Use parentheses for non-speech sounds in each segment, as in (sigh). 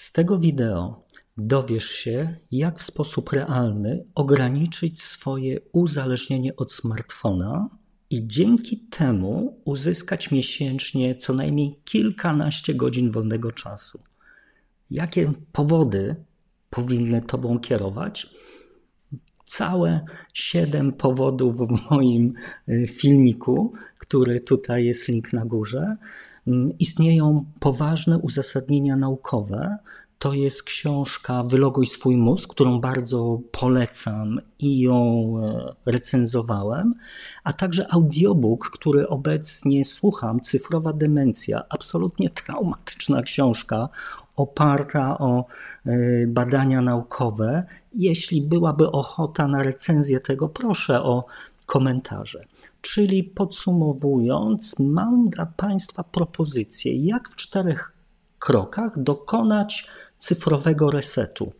Z tego wideo dowiesz się, jak w sposób realny ograniczyć swoje uzależnienie od smartfona i dzięki temu uzyskać miesięcznie co najmniej kilkanaście godzin wolnego czasu. Jakie powody powinny Tobą kierować? Całe siedem powodów w moim y, filmiku, który tutaj jest link na górze. Mm, istnieją poważne uzasadnienia naukowe, to jest książka Wyloguj swój mózg, którą bardzo polecam i ją e, recenzowałem, a także audiobook, który obecnie słucham, Cyfrowa demencja, absolutnie traumatyczna książka oparta o e, badania naukowe. Jeśli byłaby ochota na recenzję tego, proszę o komentarze. Czyli podsumowując, mam dla Państwa propozycję, jak w czterech krokach dokonać cyfrowego resetu.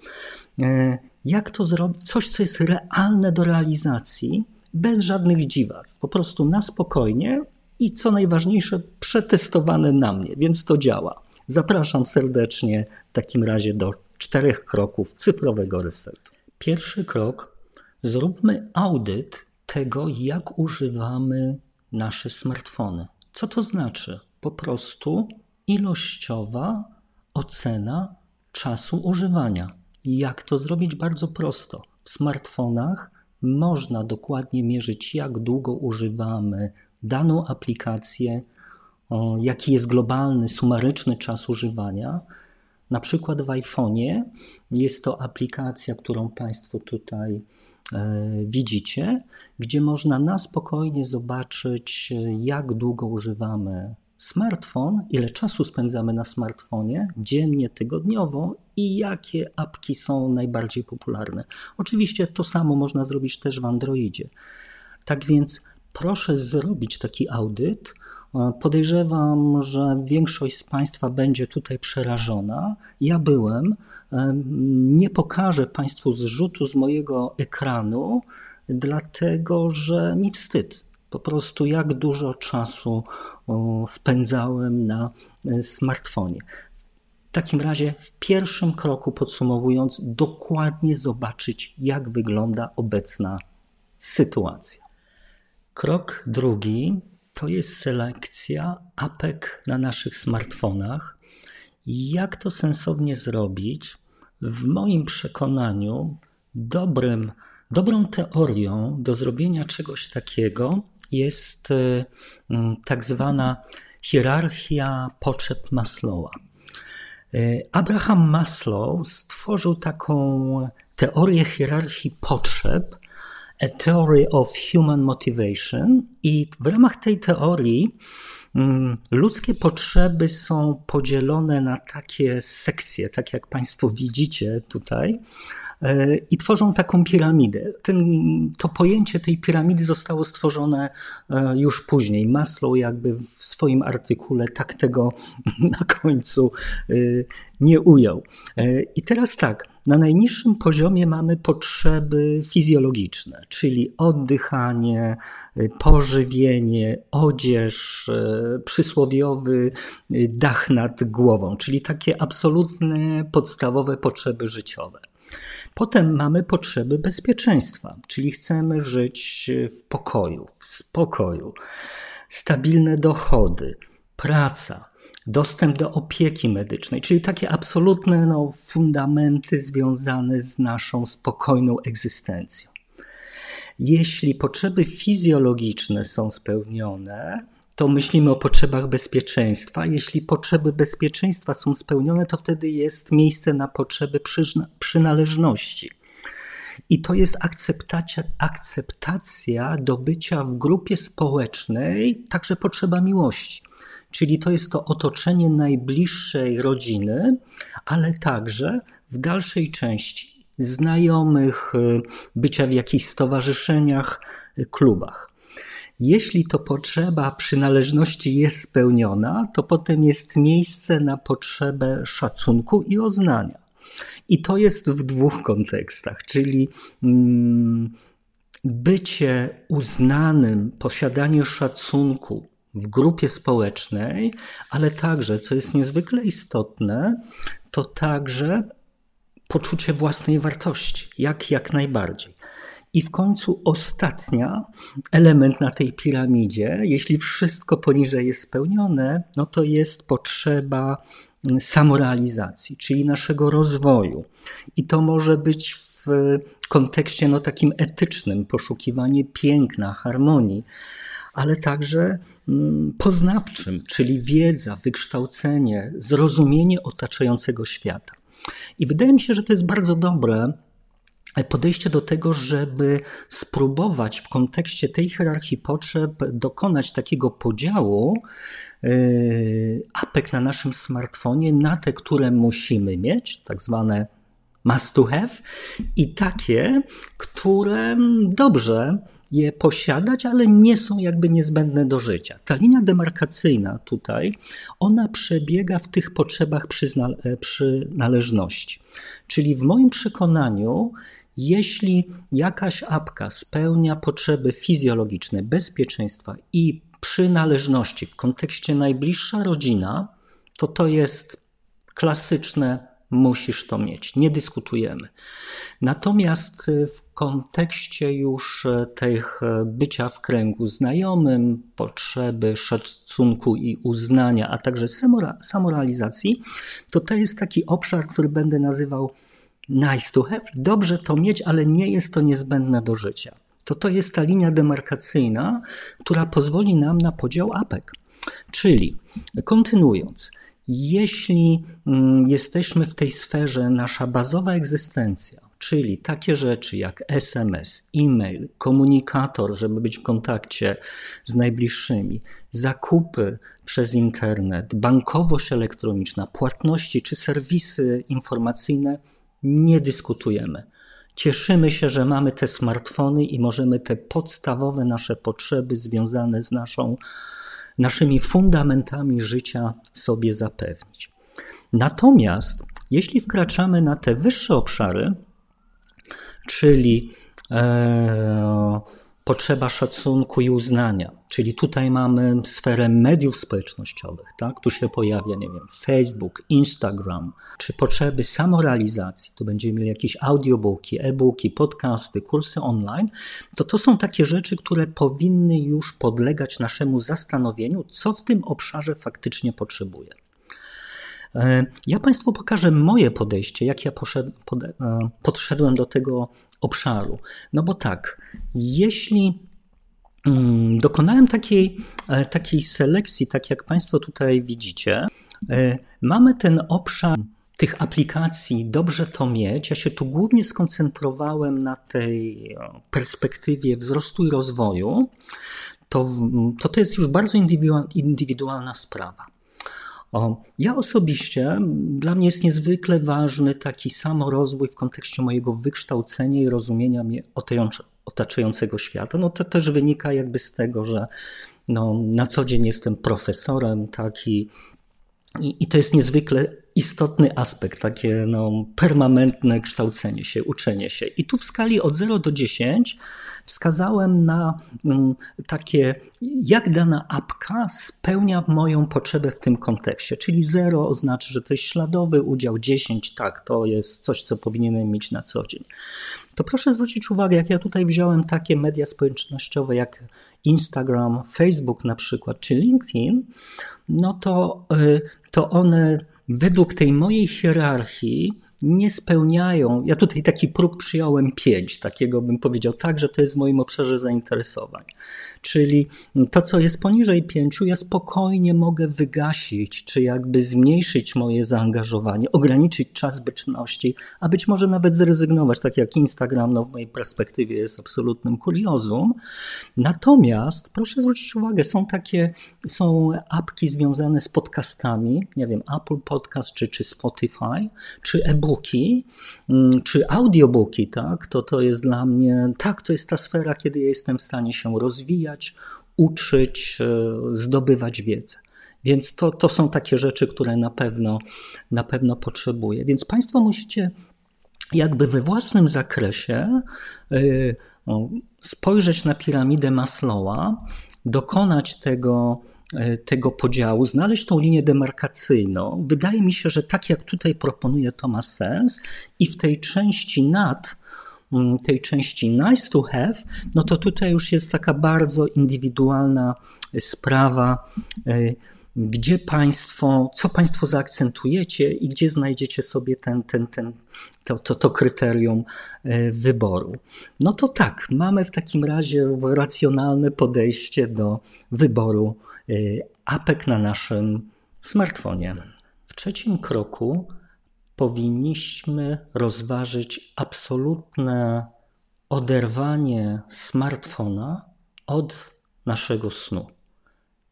E, jak to zrobić? Coś, co jest realne do realizacji, bez żadnych dziwactw, po prostu na spokojnie i co najważniejsze, przetestowane na mnie, więc to działa. Zapraszam serdecznie w takim razie do czterech kroków cyfrowego resetu. Pierwszy krok: zróbmy audyt tego, jak używamy nasze smartfony. Co to znaczy? Po prostu ilościowa ocena czasu używania. Jak to zrobić? Bardzo prosto. W smartfonach można dokładnie mierzyć, jak długo używamy daną aplikację, jaki jest globalny, sumaryczny czas używania. Na przykład w iPhone'ie jest to aplikacja, którą Państwo tutaj e, widzicie, gdzie można na spokojnie zobaczyć, jak długo używamy smartfon, ile czasu spędzamy na smartfonie dziennie, tygodniowo i jakie apki są najbardziej popularne. Oczywiście to samo można zrobić też w Androidzie. Tak więc proszę zrobić taki audyt. Podejrzewam, że większość z Państwa będzie tutaj przerażona. Ja byłem. Nie pokażę Państwu zrzutu z mojego ekranu, dlatego że mi wstyd po prostu jak dużo czasu spędzałem na e, smartfonie. W takim razie, w pierwszym kroku podsumowując, dokładnie zobaczyć, jak wygląda obecna sytuacja. Krok drugi to jest selekcja apek na naszych smartfonach. Jak to sensownie zrobić? W moim przekonaniu, dobrym, dobrą teorią do zrobienia czegoś takiego jest y, mm, tak zwana hierarchia potrzeb Maslowa. Y, Abraham Maslow stworzył taką teorię hierarchii potrzeb, A Theory of Human Motivation, i w ramach tej teorii mm, ludzkie potrzeby są podzielone na takie sekcje, tak jak Państwo widzicie tutaj i tworzą taką piramidę. Ten, to pojęcie tej piramidy zostało stworzone e, już później. Maslow jakby w swoim artykule tak tego (laughs) na końcu e, nie ujął. E, I teraz tak, na najniższym poziomie mamy potrzeby fizjologiczne, czyli oddychanie, pożywienie, odzież, przysłowiowy dach nad głową, czyli takie absolutne podstawowe potrzeby życiowe. Potem mamy potrzeby bezpieczeństwa, czyli chcemy żyć w pokoju, w spokoju, stabilne dochody, praca, dostęp do opieki medycznej, czyli takie absolutne no, fundamenty związane z naszą spokojną egzystencją. Jeśli potrzeby fizjologiczne są spełnione, to myślimy o potrzebach bezpieczeństwa. Jeśli potrzeby bezpieczeństwa są spełnione, to wtedy jest miejsce na potrzeby przynależności. I to jest akceptacja, akceptacja do bycia w grupie społecznej, także potrzeba miłości. Czyli to jest to otoczenie najbliższej rodziny, ale także w dalszej części znajomych, bycia w jakichś stowarzyszeniach, klubach. Jeśli to potrzeba przynależności jest spełniona, to potem jest miejsce na potrzebę szacunku i oznania. I to jest w dwóch kontekstach, czyli mm, bycie uznanym, posiadanie szacunku w grupie społecznej, ale także, co jest niezwykle istotne, to także poczucie własnej wartości, jak jak najbardziej. I w końcu ostatnia element na tej piramidzie, jeśli wszystko poniżej jest spełnione, no to jest potrzeba samorealizacji, czyli naszego rozwoju. I to może być w kontekście no, takim etycznym, poszukiwanie piękna, harmonii, ale także mm, poznawczym, czyli wiedza, wykształcenie, zrozumienie otaczającego świata. I wydaje mi się, że to jest bardzo dobre podejście do tego, żeby spróbować w kontekście tej hierarchii potrzeb dokonać takiego podziału yy, apek na naszym smartfonie na te, które musimy mieć, tak zwane must to have, i takie, które dobrze je posiadać, ale nie są jakby niezbędne do życia. Ta linia demarkacyjna tutaj, ona przebiega w tych potrzebach przynależności. Czyli w moim przekonaniu, jeśli jakaś apka spełnia potrzeby fizjologiczne, bezpieczeństwa i przynależności w kontekście najbliższa rodzina, to to jest klasyczne musisz to mieć, nie dyskutujemy. Natomiast y, w kontekście już y, tych y, bycia w kręgu znajomym, potrzeby szacunku i uznania, a także samorealizacji, to to jest taki obszar, który będę nazywał nice to have, dobrze to mieć, ale nie jest to niezbędne do życia. To to jest ta linia demarkacyjna, która pozwoli nam na podział apek. Czyli kontynuując, jeśli mm, jesteśmy w tej sferze, nasza bazowa egzystencja, czyli takie rzeczy jak SMS, e-mail, komunikator, żeby być w kontakcie z najbliższymi, zakupy przez internet, bankowość elektroniczna, płatności czy serwisy informacyjne, nie dyskutujemy. Cieszymy się, że mamy te smartfony i możemy te podstawowe nasze potrzeby związane z naszą naszymi fundamentami życia sobie zapewnić. Natomiast jeśli wkraczamy na te wyższe obszary, czyli e, potrzeba szacunku i uznania, czyli tutaj mamy sferę mediów społecznościowych, tak? Tu się pojawia, nie wiem, Facebook, Instagram, czy potrzeby samorealizacji, tu będziemy mieli jakieś audiobooki, e-booki, podcasty, kursy online, to to są takie rzeczy, które powinny już podlegać naszemu zastanowieniu, co w tym obszarze faktycznie potrzebuję. E, ja Państwu pokażę moje podejście, jak ja e, podszedłem do tego obszaru. No bo tak, jeśli mm, dokonałem takiej, e, takiej selekcji, tak jak Państwo tutaj widzicie, mamy ten obszar tych aplikacji, dobrze to mieć. Ja się tu głównie skoncentrowałem na tej perspektywie wzrostu i rozwoju. To, to, to jest już bardzo indywidualna sprawa. O, ja osobiście, dla mnie jest niezwykle ważny taki samorozwój w kontekście mojego wykształcenia i rozumienia mnie otaczającego świata. No to też wynika jakby z tego, że no, na co dzień jestem profesorem, taki i, i to jest niezwykle istotny aspekt, takie no, permanentne kształcenie się, uczenie się. I tu w skali od 0 do 10 wskazałem na um, takie, jak dana apka spełnia moją potrzebę w tym kontekście. Czyli 0 oznacza, że to jest śladowy udział, 10 tak, to jest coś, co powinienem mieć na co dzień. To proszę zwrócić uwagę, jak ja tutaj wziąłem takie media społecznościowe jak Instagram, Facebook na przykład, czy LinkedIn, no to, y, to one według tej mojej hierarchii nie spełniają. Ja tutaj taki próg przyjąłem pięć, takiego bym powiedział tak, że to jest w moim obszarze zainteresowań. Czyli to, co jest poniżej pięciu, ja spokojnie mogę wygasić, czy jakby zmniejszyć moje zaangażowanie, ograniczyć czas byczności, a być może nawet zrezygnować, tak jak Instagram, no w mojej perspektywie jest absolutnym kuriozum. Natomiast proszę zwrócić uwagę, są takie, są apki związane z podcastami, nie wiem, Apple Podcast, czy, czy Spotify, czy e e-booki mm, czy audiobooki, tak, to to jest dla mnie, tak, to jest ta sfera, kiedy ja jestem w stanie się rozwijać, uczyć, e, zdobywać wiedzę. Więc to, to są takie rzeczy, które na pewno, na pewno potrzebuję. Więc Państwo musicie jakby we własnym zakresie e, spojrzeć na piramidę Maslowa, dokonać tego tego podziału, znaleźć tą linię demarkacyjną. Wydaje mi się, że tak jak tutaj proponuje, to ma sens i w tej części nad, mm, tej części nice to have, no to tutaj już jest taka bardzo indywidualna sprawa, e, gdzie Państwo, co Państwo zaakcentujecie i gdzie znajdziecie sobie ten, ten, ten, to, to, to kryterium e, wyboru. No to tak, mamy w takim razie racjonalne podejście do wyboru e, apek na naszym smartfonie. W trzecim kroku powinniśmy rozważyć absolutne oderwanie smartfona od naszego snu.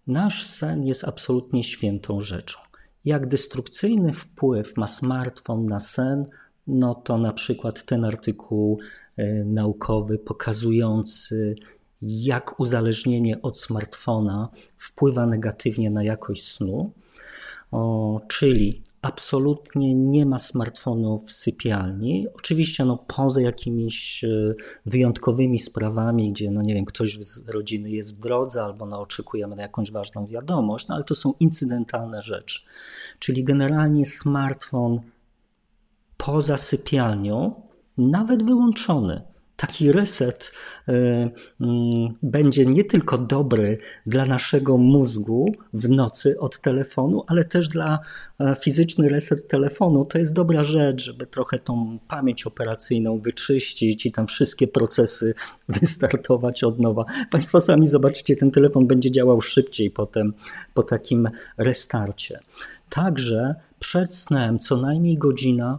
Nasz sen jest absolutnie świętą rzeczą. Jak destrukcyjny wpływ ma smartfon na sen, no to na przykład ten artykuł e, naukowy pokazujący, jak uzależnienie od smartfona wpływa negatywnie na jakość snu, o, czyli absolutnie nie ma smartfonów w sypialni. Oczywiście no, poza jakimiś e, wyjątkowymi sprawami, gdzie no nie wiem, ktoś z rodziny jest w drodze albo no, oczekujemy na jakąś ważną wiadomość, no ale to są incydentalne rzeczy. Czyli generalnie smartfon poza sypialnią, nawet wyłączony, taki reset y, mm, będzie nie tylko dobry dla naszego mózgu w nocy od telefonu, ale też dla e, fizyczny reset telefonu. To jest dobra rzecz, żeby trochę tą pamięć operacyjną wyczyścić i tam wszystkie procesy (laughs) wystartować od nowa. Państwo sami zobaczycie, ten telefon będzie działał szybciej potem po takim restarcie. Także przed snem co najmniej godzina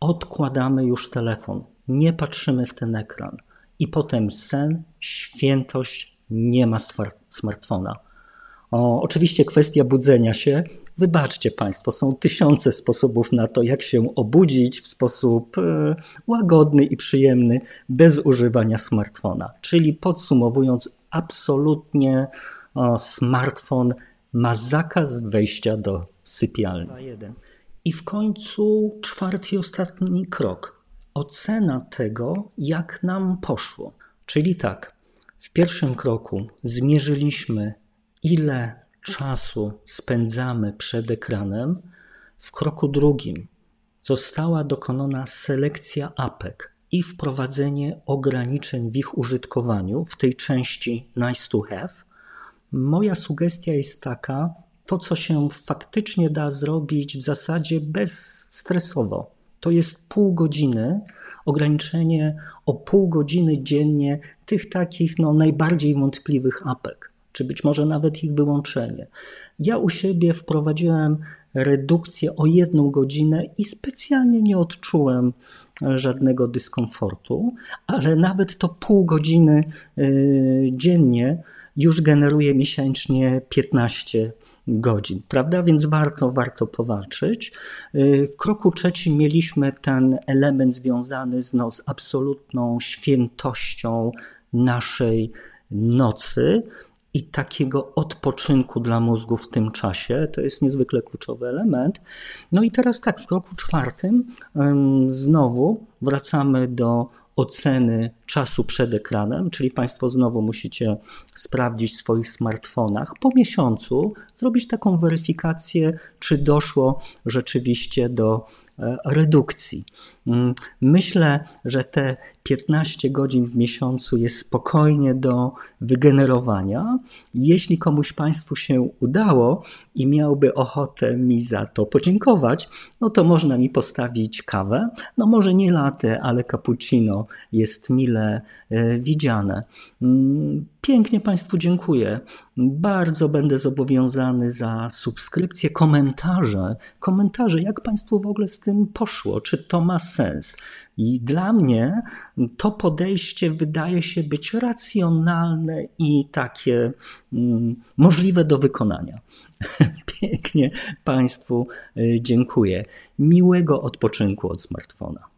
odkładamy już telefon nie patrzymy w ten ekran. I potem sen, świętość, nie ma smartfona. O, oczywiście kwestia budzenia się. Wybaczcie Państwo, są tysiące sposobów na to, jak się obudzić w sposób e, łagodny i przyjemny, bez używania smartfona. Czyli podsumowując, absolutnie o, smartfon ma zakaz wejścia do sypialni. I w końcu czwarty i ostatni krok ocena tego, jak nam poszło. Czyli tak, w pierwszym kroku zmierzyliśmy, ile czasu spędzamy przed ekranem. W kroku drugim została dokonana selekcja apek i wprowadzenie ograniczeń w ich użytkowaniu w tej części nice to have. Moja sugestia jest taka, to co się faktycznie da zrobić w zasadzie bezstresowo to jest pół godziny, ograniczenie o pół godziny dziennie tych takich no, najbardziej wątpliwych apek, czy być może nawet ich wyłączenie. Ja u siebie wprowadziłem redukcję o jedną godzinę i specjalnie nie odczułem żadnego dyskomfortu, ale nawet to pół godziny y, dziennie już generuje miesięcznie 15 godzin, prawda? Więc warto, warto powalczyć. Y, w kroku trzecim mieliśmy ten element związany z, no, z absolutną świętością naszej nocy i takiego odpoczynku dla mózgu w tym czasie. To jest niezwykle kluczowy element. No i teraz tak, w kroku czwartym znowu wracamy do oceny czasu przed ekranem, czyli Państwo znowu musicie sprawdzić w swoich smartfonach. Po miesiącu, zrobić taką weryfikację, czy doszło rzeczywiście do redukcji. Mm, myślę, że te 15 godzin w miesiącu jest spokojnie do wygenerowania. Jeśli komuś Państwu się udało i miałby ochotę mi za to podziękować, no to można mi postawić kawę. No może nie latę, ale cappuccino jest mile e, widziane. Mm, pięknie Państwu dziękuję. Bardzo będę zobowiązany za subskrypcję, komentarze. Komentarze, jak Państwu w ogóle z tym poszło? Czy to ma sens? I dla mnie to podejście wydaje się być racjonalne i takie mm, możliwe do wykonania. (laughs) Pięknie Państwu y, dziękuję. Miłego odpoczynku od smartfona.